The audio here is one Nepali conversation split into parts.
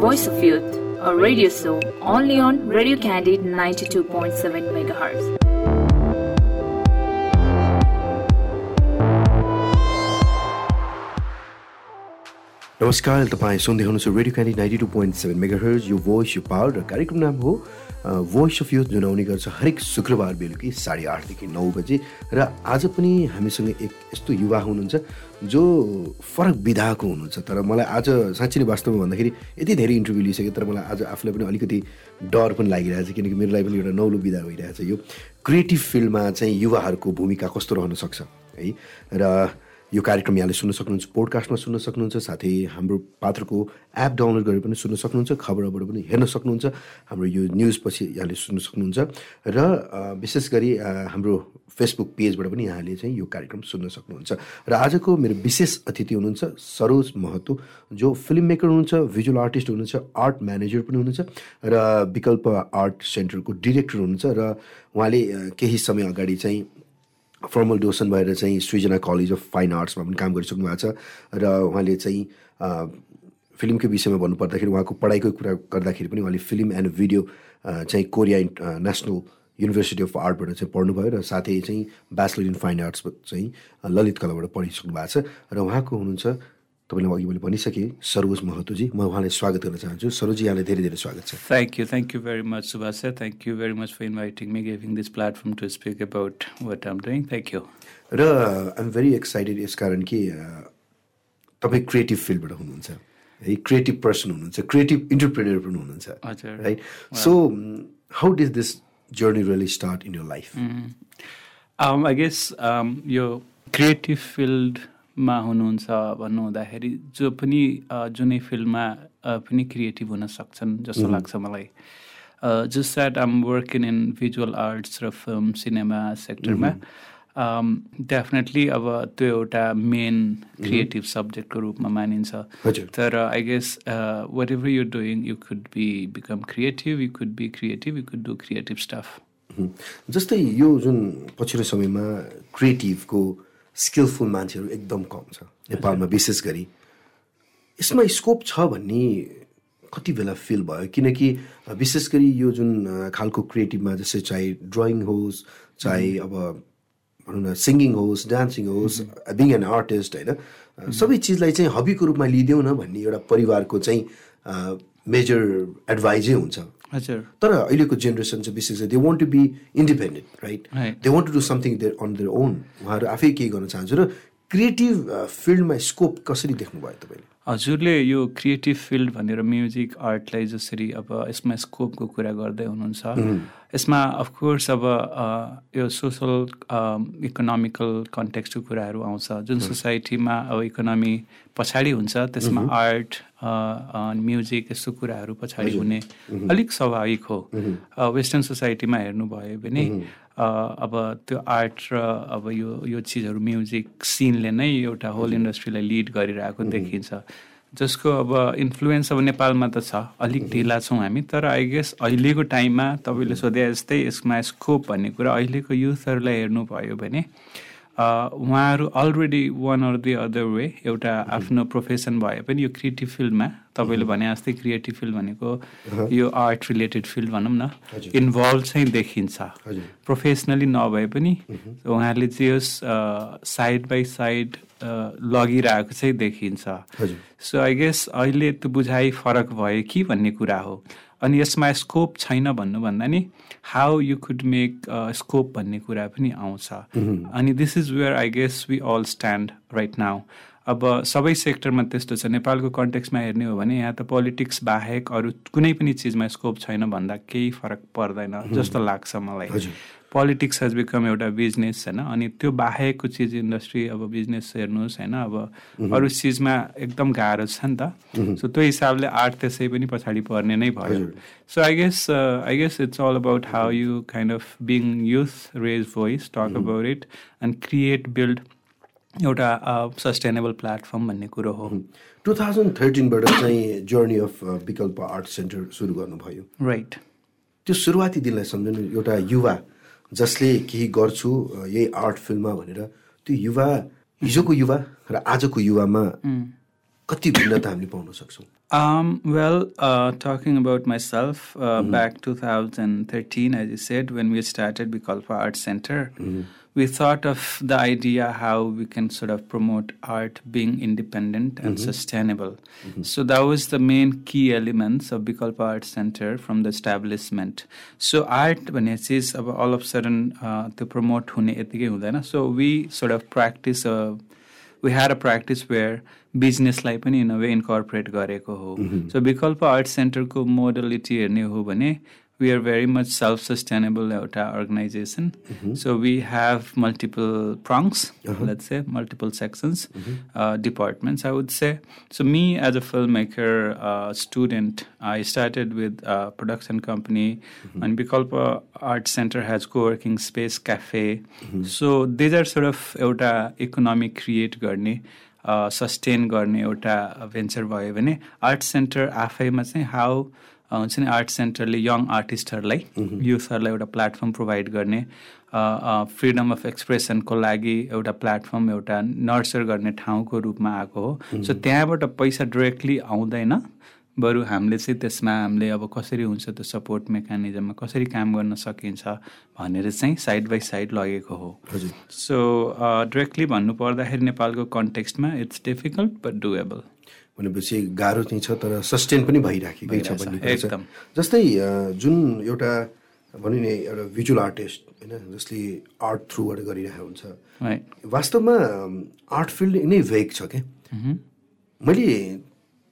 Voice of Youth, a radio show only on Radio Candid 92.7 MHz. नमस्कार तपाईँ सुन्दै हुनुहुन्छ Radio Candy ninety two point seven mega hertz यो भोइस यो पावर र कार्यक्रम नाम हो भोइस अफ युथ जुन आउने गर्छ हरेक शुक्रबार बेलुकी साढे आठदेखि नौ बजे र आज पनि हामीसँग एक यस्तो युवा हुनुहुन्छ जो फरक विधाको हुनुहुन्छ। तर मलाई आज साँच्ची नै वास्तवमा भन्दाखेरि यति धेरै इन्टरभ्यू लिइसकेँ तर मलाई आज आफूलाई पनि अलिकति डर पनि लागिरहेछ किनकि मेरो लागि पनि एउटा नौलो विधा भइरहेछ यो। क्रिएटिभ फिल्डमा चाहिँ युवाहरूको भूमिका कस्तो रहन सक्छ? है? र यो कार्यक्रम यहाँले सुन्न सक्नुहुन्छ पोडकास्टमा सुन्न सक्नुहुन्छ साथै हाम्रो पात्रको एप डाउनलोड गरेर पनि सुन्न सक्नुहुन्छ खबरबाट पनि हेर्न सक्नुहुन्छ हाम्रो यो न्युज पछि यहाँले सुन्न सक्नुहुन्छ र विशेष गरी हाम्रो फेसबुक पेजबाट पनि यहाँले चाहिँ यो कार्यक्रम सुन्न सक्नुहुन्छ। र आजको मेरो विशेष अतिथि हुनुहुन्छ सरोज महतो जो फिल्म मेकर हुनुहुन्छ भिजुअल आर्टिस्ट हुनुहुन्छ आर्ट म्यानेजर पनि हुनुहुन्छ र विकल्प आर्ट सेन्टरको डिरेक्टर हुनुहुन्छ र उहाँले केही समय अगाडि चाहिँ फर्मल डोसन भएर चाहिँ सृजना कलेज अफ फाइन आर्ट्समा पनि काम गरिसक्नु भएको छ र उहाँले चाहिँ फिल्मकै विषयमा भन्नुपर्दाखेरि उहाँको पढाइको कुरा गर्दाखेरि पनि उहाँले फिल्म एन्ड भिडियो चाहिँ कोरिया नेसनल युनिभर्सिटी अफ आर्टबाट चाहिँ पढ्नुभयो र साथै चाहिँ ब्याचलर इन फाइन आर्ट्स चाहिँ ललित कलाबाट पढिसक्नु भएको छ र उहाँको हुनुहुन्छ तपाईँलाई अघि मैले भनिसकेँ सरोज महतोजी म उहाँलाई स्वागत गर्न चाहन्छु। सरोजी यहाँलाई धेरै धेरै स्वागत छ। Thank you thank you very much Subhash sir thank you very much for inviting me giving this platform to speak about what um doing thank you र आइएम भेरी एक्साइटेड यस कारण कि तपाईँ क्रिएटिभ फिल्डबाट हुनुहुन्छ। है क्रिएटिभ पर्सन हुनुहुन्छ क्रिएटिभ इन्टरप्रेनर पनि हुनुहुन्छ। हजुर। Right so how does this journey really start in your life I guess यो क्रिएटिभ फिल्ड मा हुनुहुन्छ भन्नु हुँदाखेरि जो पनि जुनै फिल्डमा पनि क्रिएटिभ हुन सक्छन् जस्तो लाग्छ मलाई। Just that um working in visual arts र फिल्म सिनेमा सेक्टरमा। डेफिनेटली अब त्यो एउटा मेन क्रिएटिभ सब्जेक्टको रूपमा मानिन्छ। तर I guess whatever you doing you could be become creative you could be creative you could do creative stuff जस्तै यो जुन पछिल्लो समयमा क्रिएटिभको स्किलफुल मान्छेहरू एकदम कम छ। नेपालमा विशेष गरी। यसमा स्कोप छ भन्ने कति बेला फिल भयो? किनकि विशेष गरी यो जुन खालको क्रिएटिभमा जस्तै चाहे ड्रइङ होस् चाहे अब भनौँ न सिङ्गिङ होस् डान्सिङ होस् बिङ एन आर्टिस्ट होइन? सबै चिजलाई चाहिँ हबीको रूपमा लिइदेऊ न भन्ने एउटा परिवारको चाहिँ मेजर एडभाइजै हुन्छ। हजुर। तर अहिलेको जेनेरेसन चाहिँ विशेष they want to be independent right they want to do something there on their own उहाँहरू आफै केही गर्न चाहन्छु र क्रिएटिभ फिल्डमा स्कोप कसरी देख्नुभयो तपाईँले? हजुरले यो क्रिएटिभ फिल्ड भनेर म्युजिक आर्टलाई जसरी अब यसमा स्कोपको कुरा गर्दै हुनुहुन्छ। यसमा अफकोर्स अब यो सोसल इकोनोमिकल कन्टेक्स्टको कुराहरू आउँछ। जुन सोसाइटीमा अब इकोनोमी पछाडि हुन्छ त्यसमा आर्ट म्युजिक यस्तो कुराहरू पछाडि हुने अलिक स्वाभाविक हो। वेस्टर्न सोसाइटीमा हेर्नुभयो भने अब त्यो आर्ट र अब यो यो चिजहरू म्युजिक सिनले नै एउटा होल इन्डस्ट्रीलाई लिड गरिरहेको देखिन्छ। जसको अब इन्फ्लुएन्स अब नेपालमा त छ। अलिक ढिला छौँ हामी तर आई गेस अहिलेको टाइममा तपाईँले सोधे जस्तै यसमा स्कोप भन्ने कुरा अहिलेको युथहरूलाई हेर्नुभयो भने उहाँहरू already one or the other way एउटा आफ्नो प्रोफेसन भए पनि यो क्रिएटिभ फिल्डमा तपाईँले भने जस्तै क्रिएटिभ फिल्ड भनेको यो आर्ट रिलेटेड फिल्ड भनौँ न इन्भल्भ चाहिँ देखिन्छ। प्रोफेसनली नभए पनि उहाँहरूले चाहिँ यस साइड बाई साइड लगिरहेको चाहिँ देखिन्छ। सो आई गेस अहिले त्यो बुझाइ फरक भयो कि भन्ने कुरा हो। अनि यसमा स्कोप छैन भन्नुभन्दा नि how you could make scope भन्ने कुरा पनि आउँछ। अनि this is where I guess we all stand right now अब सबै सेक्टरमा त्यस्तो छ। नेपालको कन्टेक्समा हेर्ने हो भने यहाँ त पोलिटिक्स बाहेक अरू कुनै पनि चिजमा स्कोप छैन भन्दा केही फरक पर्दैन जस्तो लाग्छ मलाई। पोलिटिक्स हेज बिकम एउटा बिजनेस होइन? अनि त्यो बाहेकको चिज इन्डस्ट्री अब बिजनेस हेर्नुहोस् होइन? अब अरू चिजमा एकदम गाह्रो छ नि त। सो त्यो हिसाबले आर्ट त्यसै पनि पछाडि पर्ने नै भयो। So I guess I guess it's all about how you kind of being youth raise voice talk about it and create build एउटा सस्टेनेबल प्लेटफर्म भन्ने कुरो हो। टु थाउजन्ड थर्टिनबाट चाहिँ journey of Bikalpa art centre सुरु गर्नुभयो। राइट त्यो सुरुवाती दिनलाई सम्झनु एउटा युवा जसले केही गर्छु यही आर्ट फिल्ममा भनेर त्यो युवा हिजोको युवा र आजको युवामा कति भिन्नता हामीले पाउन सक्छौँ? Um, well, uh, talking about myself, uh, mm-hmm. back 2013, as you said, when we started Bikalpa Art Center, mm-hmm. we thought of the idea how we can sort of promote art being independent and mm-hmm. sustainable. Mm-hmm. So that was the main key elements of Bikalpa Art Center from the establishment. So art when it is all of a sudden uh, to promote hune So we sort of practice a, we had a practice where बिजनेसलाई पनि इन अ वे इन्कर्पोरेट गरेको हो। सो विकल्प आर्ट सेन्टरको मोडलिटी हेर्ने हो भने we are very much self sustainable एउटा organisation so we have multiple prongs let's say multiple sections departments I would say so me as a film maker student I started with production company and Vikalpa Art Center has co-working space cafe. So these are sort of एउटा इकोनोमिक क्रिएट गर्ने। सस्टेन गर्ने एउटा भेन्चर भयो भने आर्ट सेन्टर आफैमा चाहिँ हाउ हुन्छ नि आर्ट सेन्टरले यङ आर्टिस्टहरूलाई युथहरूलाई एउटा प्लेटफर्म प्रोभाइड गर्ने फ्रिडम अफ एक्सप्रेसनको लागि एउटा प्लेटफर्म एउटा नर्चर गर्ने ठाउँको रूपमा आएको हो। सो त्यहाँबाट पैसा डिरेक्टली आउँदैन। बरु हामीले चाहिँ त्यसमा हामीले अब कसरी हुन्छ त्यो सपोर्ट मेकानिजममा कसरी काम गर्न सकिन्छ भनेर चाहिँ साइड बाई साइड लगेको हो। हजुर। सो डिरेक्टली भन्नु पर्दाखेरि नेपालको कन्टेक्स्टमा इट्स डिफिकल्ट बट डुएबल भनेपछि गाह्रो चाहिँ छ तर सस्टेन पनि भइराखेकै छ एकदम। जस्तै जुन एउटा भनौँ नि एउटा भिजुअल आर्टिस्ट होइन जसले आर्ट थ्रुबाट गरिरहेको हुन्छ। वास्तवमा आर्ट फिल्ड नै भेग छ क्या। मैले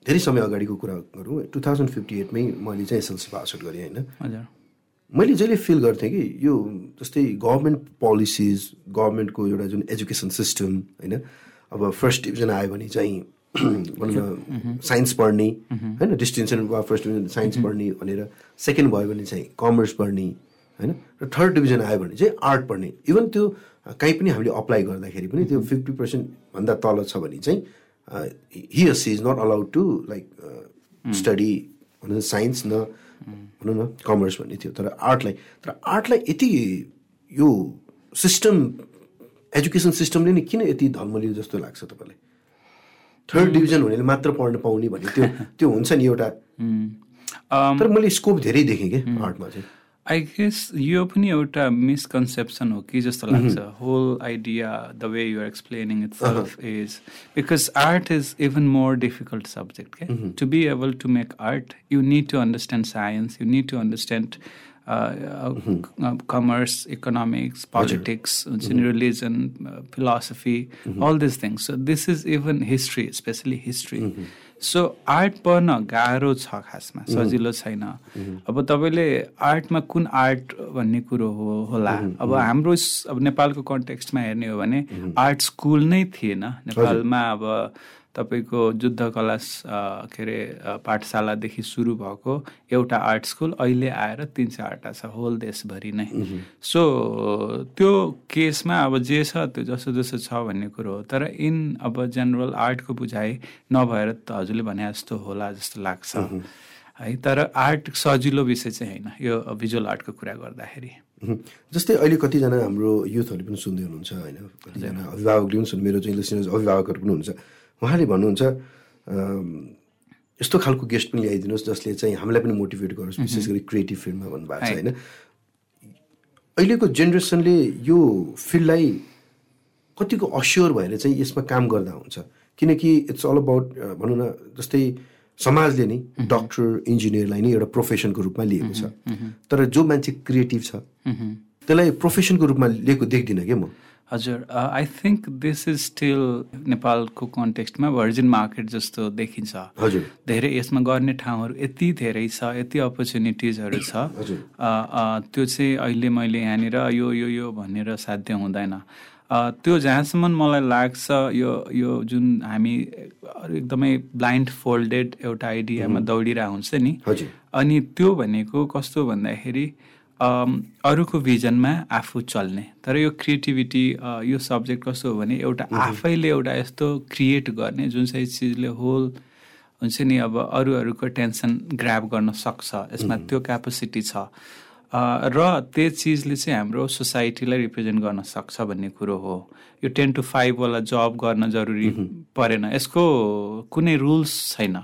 धेरै समय अगाडिको कुरा गरौँ। टु थाउजन्ड फिफ्टी एटमै मैले चाहिँ एसएलसी पास आउट गरेँ होइन? मैले जहिले फिल गर्थेँ कि यो जस्तै गभर्मेन्ट पोलिसिज गभर्मेन्टको एउटा जुन एजुकेसन सिस्टम होइन? अब फर्स्ट डिभिजन आयो भने चाहिँ भनौँ न साइन्स पढ्ने होइन? डिस्टिङसन वा फर्स्ट डिभिजन साइन्स पढ्ने भनेर सेकेन्ड भयो भने चाहिँ कमर्स पढ्ने होइन? र थर्ड डिभिजन आयो भने चाहिँ आर्ट पढ्ने। इभन त्यो कहीँ पनि हामीले अप्लाई गर्दाखेरि पनि त्यो फिफ्टी पर्सेन्टभन्दा तल छ भने चाहिँ he she is not allowed to like study भनौँ साइन्स न भनौँ न कमर्स भन्ने थियो तर आर्टलाई तर आर्टलाई यति यो सिस्टम एजुकेसन सिस्टमले नै किन यति धर्मलियो जस्तो लाग्छ तपाईँलाई थर्ड डिभिजन हुनेले मात्र पढ्न पाउने भन्ने त्यो त्यो हुन्छ नि एउटा तर मैले स्कोप धेरै देखेँ कि आर्टमा चाहिँ आई गेस यो पनि एउटा मिसकन्सेप्सन हो कि जस्तो लाग्छ whole idea the way you're explaining itself is because art is even more difficult subject क्या to be able to make art you need to understand science you need to understand commerce, economics, politics, religion, philosophy, all these things. So this is even history, especially history. So art पढ्न गाह्रो छ खासमा सजिलो छैन। अब तपाईँले आर्टमा कुन आर्ट भन्ने कुरो हो होला? अब हाम्रो अब नेपालको कन्टेक्स्टमा हेर्ने हो भने आर्ट स्कुल नै थिएन। नेपालमा अब तपाईँको युद्ध कला के अरे पाठशालादेखि सुरु भएको एउटा आर्ट स्कुल अहिले आएर तिन चारवटा छ होल देशभरि नै। सो त्यो केसमा अब जे छ त्यो जसो जसो छ भन्ने कुरो हो। तर इन अब जेनरल आर्टको बुझाइ नभएर त हजुरले भने जस्तो होला जस्तो लाग्छ। है तर आर्ट सजिलो विषय चाहिँ होइन यो भिजुअल आर्टको कुरा गर्दाखेरि। जस्तै अहिले कतिजना हाम्रो युथहरूले पनि सुन्दै हुनुहुन्छ होइन? कतिजना अभिभावकले पनि सुन्नु मेरो चाहिँ लिसनर्स अभिभावकहरू पनि हुनुहुन्छ। उहाँले भन्नुहुन्छ यस्तो खालको गेस्ट पनि ल्याइदिनुहोस् जसले चाहिँ हामीलाई पनि मोटिभेट गरोस् विशेष गरी क्रिएटिभ फिल्डमा भन्नुभएको छ होइन। अहिलेको जेनेरेसनले यो फिल्डलाई कतिको अस्योर भएर चाहिँ यसमा काम गर्दा हुन्छ। किनकि इट्स अल अबाउट भनौँ न जस्तै समाजले नै डक्टर इन्जिनियरलाई नै एउटा प्रोफेसनको रूपमा लिएको छ। तर जो मान्छे क्रिएटिभ छ त्यसलाई प्रोफेसनको रूपमा लिएको देख्दिनँ क्या म। हजुर I think this is still नेपालको कन्टेक्स्टमा भर्जिन मार्केट जस्तो देखिन्छ। हजुर। धेरै यसमा गर्ने ठाउँहरू यति धेरै छ यति अपर्च्युनिटिजहरू छ। त्यो चाहिँ अहिले मैले यहाँनिर यो यो यो भनेर साध्य हुँदैन। त्यो जहाँसम्म मलाई लाग्छ यो यो जुन हामी एकदमै ब्लाइन्ड फोल्डेड एउटा आइडियामा दौडिरहेको हुन्छ नि अनि त्यो भनेको कस्तो भन्दाखेरि अरूको भिजनमा आफू चल्ने। तर यो क्रिएटिभिटी यो सब्जेक्ट कस्तो हो भने एउटा आफैले एउटा यस्तो क्रिएट गर्ने जुन चाहिँ चिजले होल हुन्छ नि अब अरू अरूको टेन्सन ग्राप गर्न सक्छ यसमा त्यो क्यापेसिटी छ। र त्यो चिजले चाहिँ हाम्रो सोसाइटीलाई रिप्रेजेन्ट गर्न सक्छ भन्ने कुरो हो। यो टेन टु फाइभवाला जब गर्न जरुरी परेन। यसको कुनै रुल्स छैन।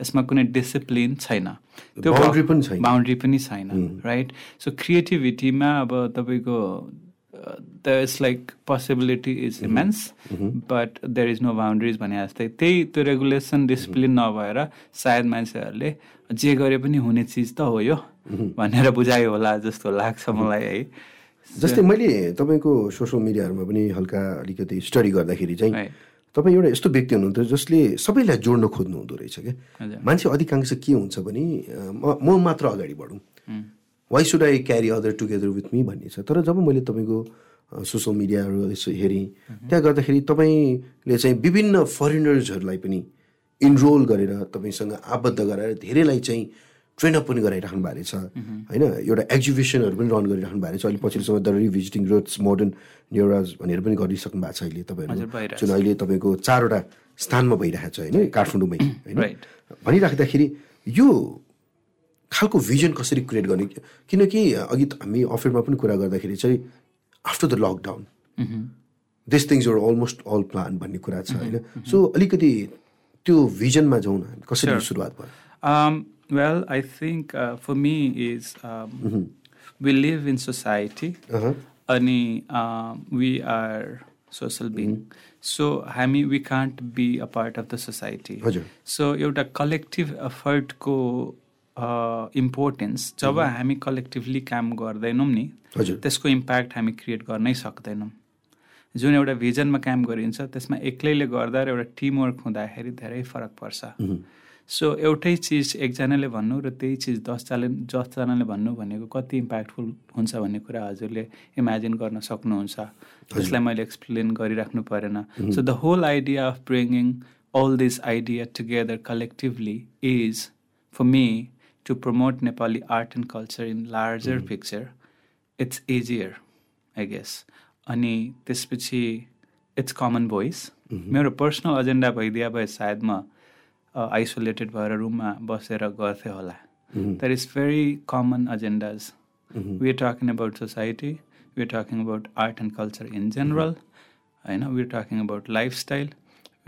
यसमा कुनै डिसिप्लिन छैन। Boundary पनि छैन। बााउन्ड्री पनि छैन राइट सो क्रिएटिभिटीमा अब तपाईँको the is like possibility is immense but there is no boundaries भने जस्तै त्यही त्यो रेगुलेसन डिसिप्लिन नभएर सायद मान्छेहरूले जे गरे पनि हुने चिज त हो यो भनेर बुझायो होला जस्तो लाग्छ मलाई है। जस्तै मैले तपाईँको सोसियल मिडियाहरूमा पनि हल्का अलिकति स्टडी गर्दाखेरि चाहिँ. तपाईँ एउटा यस्तो व्यक्ति हुनुहुन्थ्यो जसले सबैलाई जोड्न खोज्नु हुँदो रहेछ क्या। मान्छे अधिकांश के हुन्छ भने म म मात्र अगाडि बढौँ। Why should I carry other together with me भन्ने छ। तर जब मैले तपाईँको सोसियल मिडियाहरू यसो हेरेँ त्यहाँ गर्दाखेरि तपाईँले चाहिँ विभिन्न फरेनर्सहरूलाई पनि इनरोल गरेर तपाईँसँग आबद्ध गराएर धेरैलाई चाहिँ ट्रेनअप पनि गराइराख्नु भएको रहेछ होइन एउटा एक्जिबिसनहरू पनि रन गरिराख्नु भएको रहेछ अहिले पछिल्लो समय द रिभिजिटिङ रोड्स मोडर्न न्युराज भनेर पनि गरिसक्नु भएको छ अहिले तपाईँहरू। जुन अहिले तपाईँको चारवटा स्थानमा भइरहेको छ होइन काठमाडौँमै। होइन Right. भनिराख्दाखेरि यो खालको भिजन कसरी क्रिएट गर्ने? किनकि अघि हामी अफिसमा पनि कुरा गर्दाखेरि चाहिँ after the lockdown this things are almost all plan भन्ने कुरा छ होइन। सो अलिकति त्यो भिजनमा जाउँ न कसरी सुरुवात भयो? Um, well, I think uh, for me is um, we live in society, Uh-huh. अनि we are social being. So हामी we can't be a part of the society. हजुर सो एउटा कलेक्टिभ एफर्टको इम्पोर्टेन्स जब हामी कलेक्टिभली काम गर्दैनौँ नि त्यसको इम्प्याक्ट हामी क्रिएट गर्नै सक्दैनौँ। जुन एउटा भिजनमा काम गरिन्छ त्यसमा एक्लैले गर्दा र एउटा टिमवर्क हुँदाखेरि धेरै फरक पर्छ। सो एउटै चिज एकजनाले भन्नु र त्यही चिज दसजनाले दसजनाले भन्नु भनेको कति इम्प्याक्टफुल हुन्छ भन्ने कुरा हजुरले इमेजिन गर्न सक्नुहुन्छ। त्यसलाई मैले एक्सप्लेन गरिराख्नु परेन। So the whole idea of bringing all this idea together collectively is for me to promote Nepali art and culture in larger picture. It's easier, I guess. अनि त्यसपछि इट्स कमन भोइस मेरो पर्सनल एजेन्डा भइदिए भए सायद म आइसोलेटेड भएर रुममा बसेर गर्थेँ होला। That is very common agendas we are talking about society we are talking about art and culture in general होइन? We are talking about lifestyle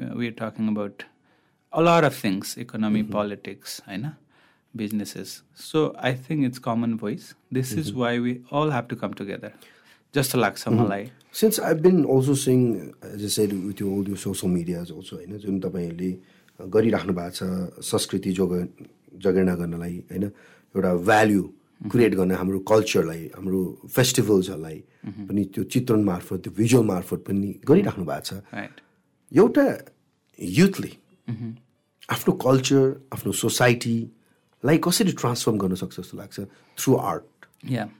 we are talking about a lot of things economy politics होइन? Businesses. So i think it's common voice. This is why we all have to come together. जस्तो लाग्छ मलाई। Since I been also sing as a said with you all यो सोसियल मिडियाज अल्सो होइन? जुन तपाईँहरूले गरिराख्नु भएको छ संस्कृति जोग जगेर्ना गर्नलाई होइन? एउटा भ्याल्यु क्रिएट गर्न हाम्रो कल्चरलाई हाम्रो फेस्टिभल्सहरूलाई पनि त्यो चित्रण मार्फत त्यो भिजुअल मार्फत पनि गरिराख्नु भएको छ। एउटा युथले आफ्नो कल्चर आफ्नो सोसाइटीलाई कसरी ट्रान्सफर्म गर्न सक्छ जस्तो लाग्छ? Through art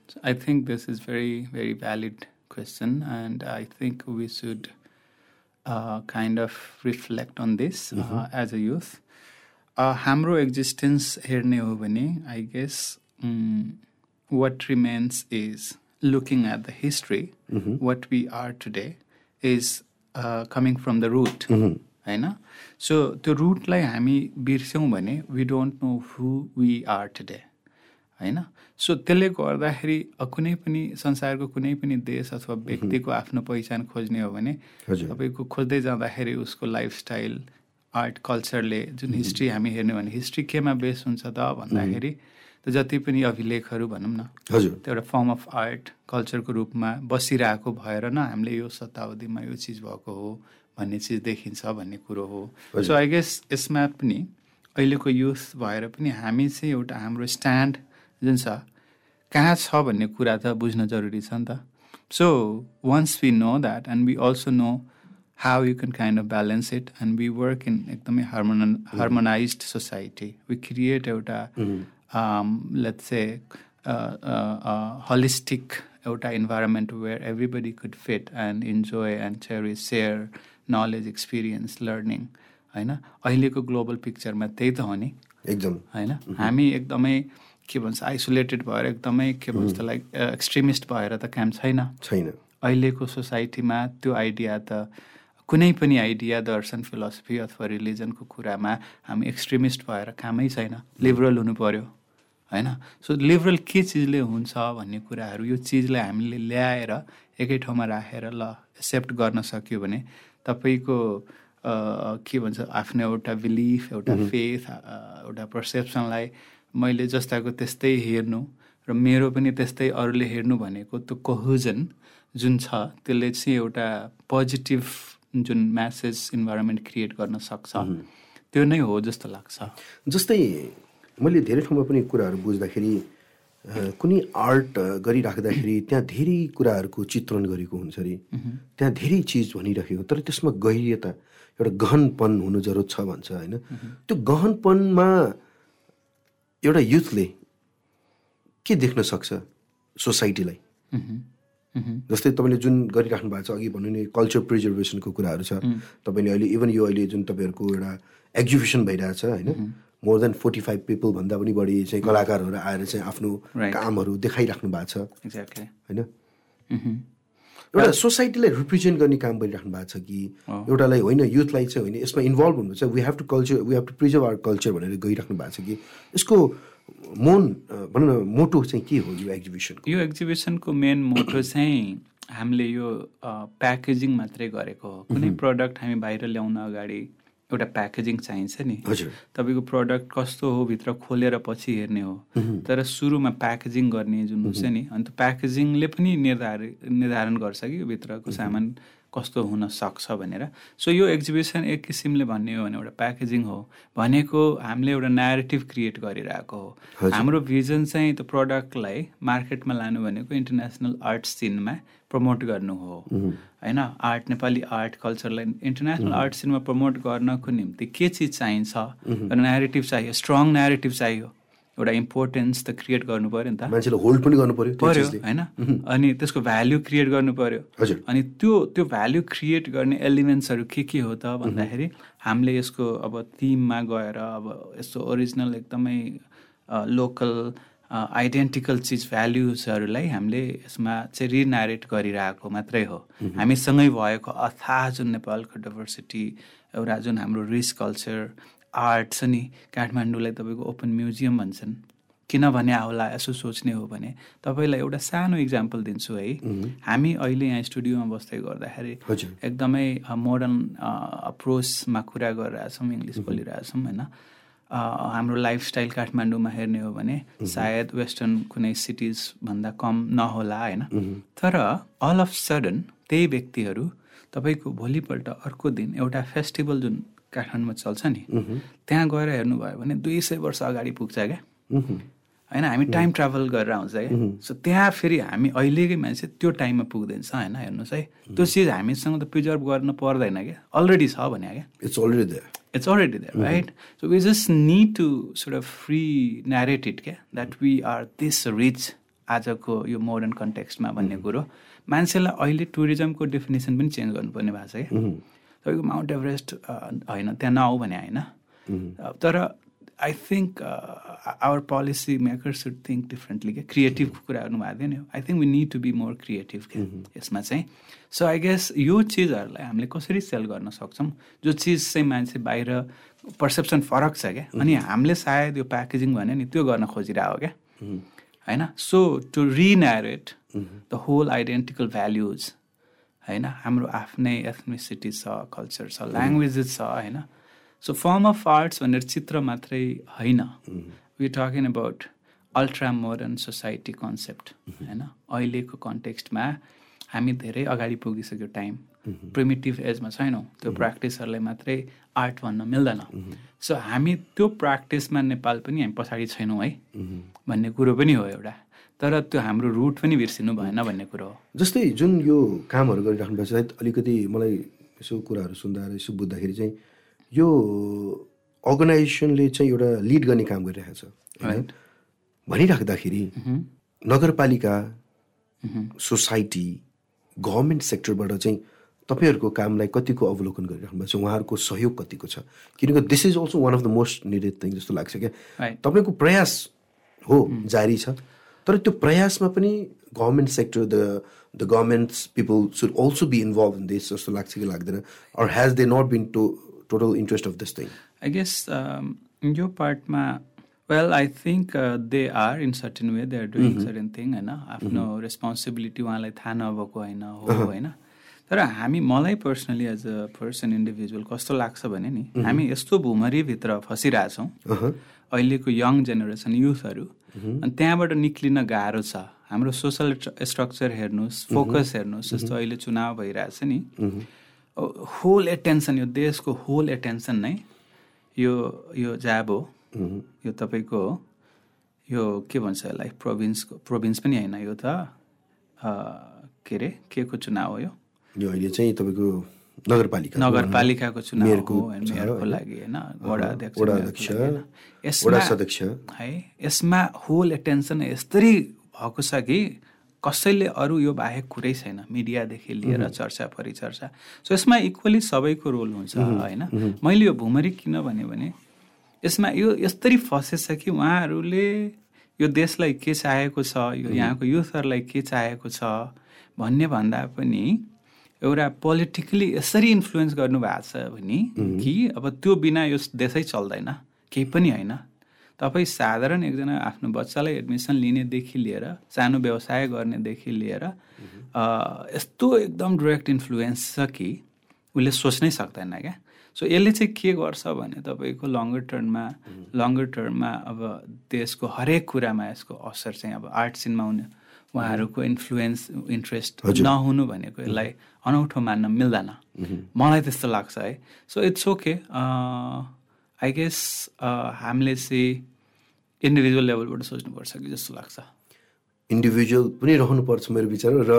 so I think this is very, very valid question, and I think we should uh, kind of reflect on this uh, as a youth. Uh, हाम्रो एक्जिस्टेन्स हेर्ने हो भने I guess what remains is looking at the history what we are today is coming from the root होइन सो त्यो रुटलाई हामी बिर्स्यौँ भने we don't know who we are today होइन सो त्यसले गर्दाखेरि कुनै पनि संसारको कुनै पनि देश अथवा व्यक्तिको आफ्नो पहिचान खोज्ने हो भने। तपाईँको खोज्दै जाँदाखेरि उसको लाइफस्टाइल आर्ट कल्चरले जुन हिस्ट्री हामी हेर्ने भने हिस्ट्री केमा बेस हुन्छ त भन्दाखेरि त जति पनि अभिलेखहरू भनौँ न हजुर। त्यो एउटा फर्म अफ आर्ट कल्चरको रूपमा बसिरहेको भएर न हामीले यो शताब्दीमा यो चिज भएको हो भन्ने चिज देखिन्छ भन्ने कुरो हो। सो आई गेस यसमा पनि अहिलेको युथ भएर पनि हामी चाहिँ एउटा हाम्रो स्ट्यान्ड जुन छ। कहाँ छ भन्ने कुरा त बुझ्न जरुरी छ नि त। So once we know that and we also know how you can kind of balance it and we work in एकदमै harmony harmonise society we create एउटा लेट्स से होलिस्टिक एउटा environment where everybody could fit and enjoy and cherish share knowledge experience learning होइन? अहिलेको ग्लोबल पिक्चरमा त्यही त हो नि। एकदम। होइन? हामी एकदमै के भन्छ आइसोलेटेड भएर एकदमै के भन्छ त्यसलाई एक्सट्रिमिस्ट भएर त काम छैन। छैन। अहिलेको सोसाइटीमा त्यो आइडिया त कुनै पनि आइडिया दर्शन फिलोसफी अथवा रिलिजनको कुरामा हामी एक्सट्रिमिस्ट भएर कामै छैन। लिबरल हुनु पर्यो होइन? सो लिबरल के चिजले हुन्छ भन्ने कुराहरू यो चिजलाई हामीले ल्याएर एकै ठाउँमा राखेर ल एक्सेप्ट गर्न सक्यो भने तपाईँको के भन्छ आफ्नो एउटा बिलिफ एउटा फेथ एउटा पर्सेप्सनलाई मैले जस्ताको त्यस्तै हेर्नु र मेरो पनि त्यस्तै अरूले हेर्नु भनेको त्यो कोहुजन जुन छ त्यसले चाहिँ एउटा पोजिटिभ जुन म्यासेज इन्भाइरोमेन्ट क्रिएट गर्न सक्छ। त्यो नै हो जस्तो लाग्छ। जस्तै मैले धेरै ठाउँमा पनि कुराहरू बुझ्दाखेरि कुनै आर्ट गरिराख्दाखेरि त्यहाँ धेरै कुराहरूको चित्रण गरेको हुन्छ अरे। त्यहाँ धेरै चिज भनिराखेको तर त्यसमा गहिरियता एउटा गहनपन हुनु जरुरत छ भन्छ होइन? त्यो गहनपनमा एउटा युथले के देख्न सक्छ सोसाइटीलाई? जस्तै तपाईँले जुन गरिराख्नु भएको छ अघि भन्नु नि कल्चर प्रिजर्भेसनको कुराहरू छ। तपाईँले अहिले इभन यो अहिले जुन तपाईँहरूको एउटा एक्जिबिसन भइरहेछ होइन? मोर देन फोर्टी फाइभ पिपलभन्दा पनि बढी चाहिँ कलाकारहरू आएर चाहिँ आफ्नो कामहरू देखाइराख्नु भएको छ। होइन? एउटा सोसाइटीलाई रिप्रेजेन्ट गर्ने काम गरिराख्नु भएको छ कि एउटालाई होइन युथलाई चाहिँ होइन यसमा इन्भल्भ हुनुहुन्छ we have to culture we have to preserve our culture भनेर गइराख्नु भएको छ कि। यसको मोन भनौँ न मोटो चाहिँ के हो यो एक्जिबिसन यो एक्जिबिसनको मेन मोटो चाहिँ हामीले यो प्याकेजिङ मात्रै गरेको हो। कुनै प्रडक्ट हामी बाहिर ल्याउन अगाडि एउटा प्याकेजिङ चाहिन्छ नि। तपाईँको प्रडक्ट कस्तो हो भित्र खोलेर पछि हेर्ने हो। तर सुरुमा प्याकेजिङ गर्ने जुन हुन्छ नि अन्त प्याकेजिङले पनि निर्धारण निर्धारण गर्छ कि भित्रको सामान कस्तो हुन सक्छ भनेर। सो यो एक्जिबिसन एक किसिमले भन्ने हो भने एउटा प्याकेजिङ हो। भनेको हामीले एउटा नेरेटिभ क्रिएट गरिरहेको हो। हाम्रो भिजन चाहिँ त्यो प्रडक्टलाई मार्केटमा लानु भनेको इन्टरनेसनल आर्ट सिनमा प्रमोट गर्नु हो। होइन? आर्ट नेपाली आर्ट कल्चरलाई इन्टरनेसनल आर्ट सिनमा प्रमोट गर्नको निम्ति के चिज चाहिन्छ? नेरेटिभ चाहियो स्ट्रङ नेरेटिभ चाहियो। एउटा इम्पोर्टेन्स त क्रिएट गर्नु पऱ्यो नि त। होल्ड पनि गर्नु पऱ्यो पऱ्यो होइन? अनि त्यसको भ्याल्यु क्रिएट गर्नु पऱ्यो अनि त्यो त्यो भ्याल्यु क्रिएट गर्ने एलिमेन्ट्सहरू के के हो त भन्दाखेरि हामीले यसको अब थिममा गएर अब यस्तो ओरिजिनल एकदमै लोकल आइडेन्टिकल चिज भ्याल्युजहरूलाई हामीले यसमा चाहिँ रिनारेट गरिरहेको मात्रै हो। हामीसँगै भएको अथाह जुन नेपालको डाइभर्सिटी एउटा जुन हाम्रो रिच कल्चर आर्ट छ नि काठमाडौँलाई तपाईँको ओपन म्युजियम भन्छन्। किनभने होला यसो सोच्ने हो भने तपाईँलाई एउटा सानो इक्जाम्पल दिन्छु है। हामी अहिले यहाँ स्टुडियोमा बस्दै गर्दाखेरि एकदमै मोडर्न अप्रोचमा कुरा गरिरहेछौँ इङ्ग्लिस बोलिरहेछौँ होइन? हाम्रो लाइफस्टाइल काठमाडौँमा हेर्ने हो भने सायद वेस्टर्न कुनै सिटिजभन्दा कम नहोला होइन? तर अल अफ सडन त्यही व्यक्तिहरू तपाईँको भोलिपल्ट अर्को दिन एउटा फेस्टिभल जुन काठमाडौँमा चल्छ नि त्यहाँ गएर हेर्नुभयो भने दुई सय वर्ष अगाडि पुग्छ क्या। होइन हामी टाइम ट्राभल गरेर आउँछ क्या। सो त्यहाँ फेरि हामी अहिलेकै मान्छे त्यो टाइममा पुग्दैछ होइन? हेर्नुहोस् है। त्यो चिज हामीसँग त प्रिजर्भ गर्न पर्दैन क्या। अलरेडी छ भने क्या। It's already there it's already there right so we just need to should of free narrated क्या that we are this rich आजको यो मोडर्न कन्टेक्स्टमा भन्ने कुरो। मान्छेलाई अहिले टुरिज्मको डेफिनेसन पनि चेन्ज गर्नुपर्ने भएको छ क्या तपाईँको माउन्ट एभरेस्ट होइन त्यहाँ नआऊ भने होइन? तर I think our policy maker should think differently क्या क्रिएटिभको कुरा गर्नुभएको थियो नि I think we need to be more creative क्या यसमा चाहिँ सो आई गेस यो चिजहरूलाई हामीले कसरी सेल गर्न सक्छौँ जो चिज चाहिँ मान्छे बाहिर पर्सेप्सन फरक छ क्या अनि हामीले सायद यो प्याकेजिङ भन्यो नि त्यो गर्न खोजिरहेको क्या होइन so to renarrate the whole identical values होइन हाम्रो आफ्नै एथनिसिटी छ कल्चर छ ल्याङ्ग्वेजेस छ होइन सो फर्म अफ आर्ट्स भनेर चित्र मात्रै होइन we talking about ultra modern society concept होइन अहिलेको कन्टेक्स्टमा हामी धेरै अगाडि पुगिसक्यो टाइम प्रिमिटिभ एजमा छैनौँ त्यो प्र्याक्टिसहरूलाई मात्रै आर्ट भन्न मिल्दैन सो हामी त्यो प्र्याक्टिसमा नेपाल पनि हामी पछाडि छैनौँ है भन्ने कुरो पनि हो एउटा। तर त्यो हाम्रो रुट पनि बिर्सिनु भएन भन्ने कुरो हो। जस्तै जुन यो कामहरू गरिराख्नु भएको छ सायद अलिकति मलाई यसो कुराहरू सुन्दा यसो बुझ्दाखेरि चाहिँ यो अर्गनाइजेसनले चाहिँ एउटा लिड गर्ने काम गरिरहेको छ होइन भनिराख्दाखेरि नगरपालिका सोसाइटी गभर्मेन्ट सेक्टरबाट चाहिँ तपाईँहरूको कामलाई कतिको अवलोकन गरिराख्नु भएको छ? उहाँहरूको सहयोग कतिको छ? किनकि this is also one of the most needed thing जस्तो लाग्छ क्या। तपाईँको प्रयास हो जारी छ। तर त्यो प्रयासमा पनि government sector the the governments people should also be involve in this जस्तो लाग्छ कि लाग्दैन। Or has they not been to total interest of this thing I guess यो पार्टमा well I think they are in certain way they are doing certain thing होइन आफ्नो रेस्पोन्सिबिलिटी उहाँलाई थाहा नभएको होइन हो होइन तर हामी मलाई personally as a person individual कस्तो लाग्छ भने नि हामी यस्तो भुमरीभित्र फसिरहेछौँ अहँ, अहिलेको यङ जेनेरेसन युथहरू अनि त्यहाँबाट निक्लिन गाह्रो छ हाम्रो सोसल स्ट्रक्चर हेर्नुहोस् फोकस हेर्नुहोस् जस्तो अहिले चुनाव भइरहेछ नि होल एटेन्सन यो देशको होल एटेन्सन नै यो यो ज्याब हो। यो तपाईँको यो के भन्छ यसलाई? प्रोभिन्सको प्रोभिन्स पनि होइन यो त। के अरे? के को चुनाव हो यो? यो अहिले चाहिँ तपाईँको नगरपालिका नगरपालिकाको चुनाव मेयरको हो? लागि होइन। यसमा है यसमा होल एटेन्सन यस्तरी भएको छ कि कसैले अरू यो बाहेक कुरै छैन। मिडियादेखि लिएर चर्चा। परिचर्चा सो यसमा इक्वली सबैको रोल हुन्छ होइन? मैले यो भुमरी किन भने भने यसमा यो यस्तरी फसेछ कि उहाँहरूले यो देशलाई के चाहेको छ यो यहाँको युथहरूलाई के चाहेको छ भन्ने भन्दा पनि एउटा पोलिटिकली यसरी इन्फ्लुएन्स गर्नुभएको छ भने कि अब त्यो बिना यो देशै चल्दैन। केही पनि होइन। तपाईँ साधारण एकजना आफ्नो बच्चालाई एडमिसन लिनेदेखि लिएर सानो व्यवसाय गर्नेदेखि लिएर यस्तो एकदम डाइरेक्ट इन्फ्लुएन्स छ कि उसले सोच्नै सक्दैन क्या? सो यसले चाहिँ के गर्छ भने तपाईँको लङ्गर टर्ममा लङ्गर टर्ममा अब देशको हरेक कुरामा यसको असर चाहिँ अब आर्ट सिनमा हुने उहाँहरूको इन्फ्लुएन्स इन्ट्रेस्ट नहुनु भनेको यसलाई अनौठो मान्न मिल्दैन। मलाई त्यस्तो लाग्छ है। So it's okay I guess हामीले चाहिँ इन्डिभिजुअल लेभलबाट सोच्नुपर्छ कि जस्तो लाग्छ? इन्डिभिजुअल पनि रहनुपर्छ मेरो विचारमा र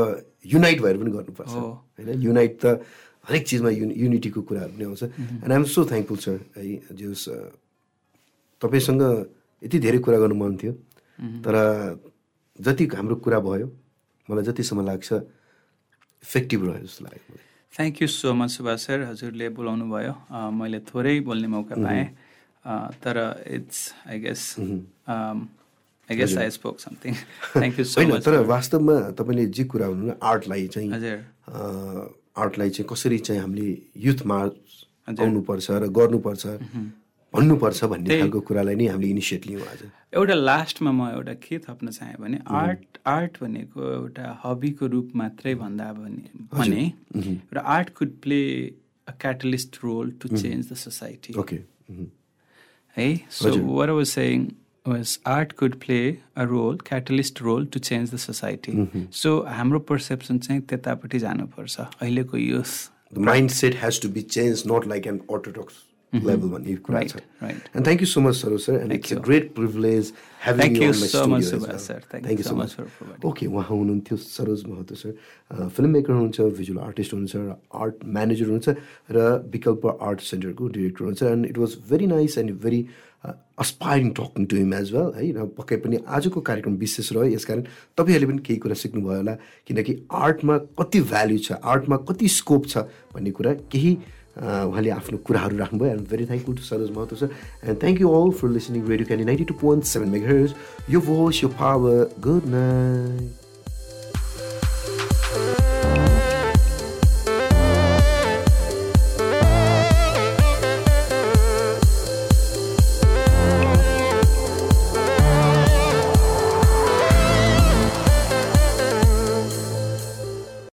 युनाइट भएर पनि गर्नुपर्छ। होइन? युनाइट त हरेक चिजमा युनि युनिटीको कुराहरू पनि आउँछ। And I'm so thankful sir है जस तपाईँसँग यति धेरै कुरा गर्नु मन थियो। तर जति हाम्रो कुरा भयो मलाई जतिसम्म लाग्छ इफेक्टिभ रह्यो जस्तो लाग्यो मलाई। Thank you so much Subhash sir हजुरले बोलाउनु भयो मैले थोरै बोल्ने मौका पाएँ। तर it's I guess I guess I spoke something thank you so much तर वास्तवमा तपाईँले जे कुरा भन्नु आर्टलाई चाहिँ आर्टलाई चाहिँ कसरी चाहिँ हामीले युथमा आउनुपर्छ र गर्नुपर्छ भन्नुपर्छ भन्ने खालको कुरालाई नै हामीले इनिसिएट लियौँ आज। एउटा लास्टमा म एउटा के थप्न चाहेँ भने आर्ट आर्ट भनेको एउटा हबीको रूप मात्रै भन्दा भने भने एउटा art could play a catalyst role to change the society okay. है so were was saying was art could play a role catalyst role to change the society so हाम्रो पर्सेप्सन चाहिँ त्यतापट्टि जानुपर्छ। अहिलेको youth The mindset has to be changed, not like an orthodox level भन्ने कुरा Right, छ right. And thank you so much, Saru sir. And Thank it's a you. great privilege having Thank you, you on my so much, studio as Subhash well. sir. Thank Thank you you so so much much. for providing. Okay उहाँ हुनुहुन्थ्यो Saroj Mahato sir film maker हुनुहुन्छ भिजुअल आर्टिस्ट हुनुहुन्छ र आर्ट म्यानेजर हुनुहुन्छ र विकल्प आर्ट सेन्टरको डिरेक्टर हुनुहुन्छ and it was very nice and very aspiring talking to him as well है र पक्कै पनि आजको कार्यक्रम विशेष रह्यो यसकारण तपाईँहरूले पनि केही कुरा सिक्नुभयो होला किनकि आर्टमा कति भ्याल्यु छ आर्टमा कति स्कोप छ भन्ने कुरा केही उहाँले आफ्नो कुराहरू राख्नुभयो and very thankful to Saroj Mahato sir and thank you all for listening Radio Candy ninety two point seven mega यो भोइस यो पावर गुड नाइट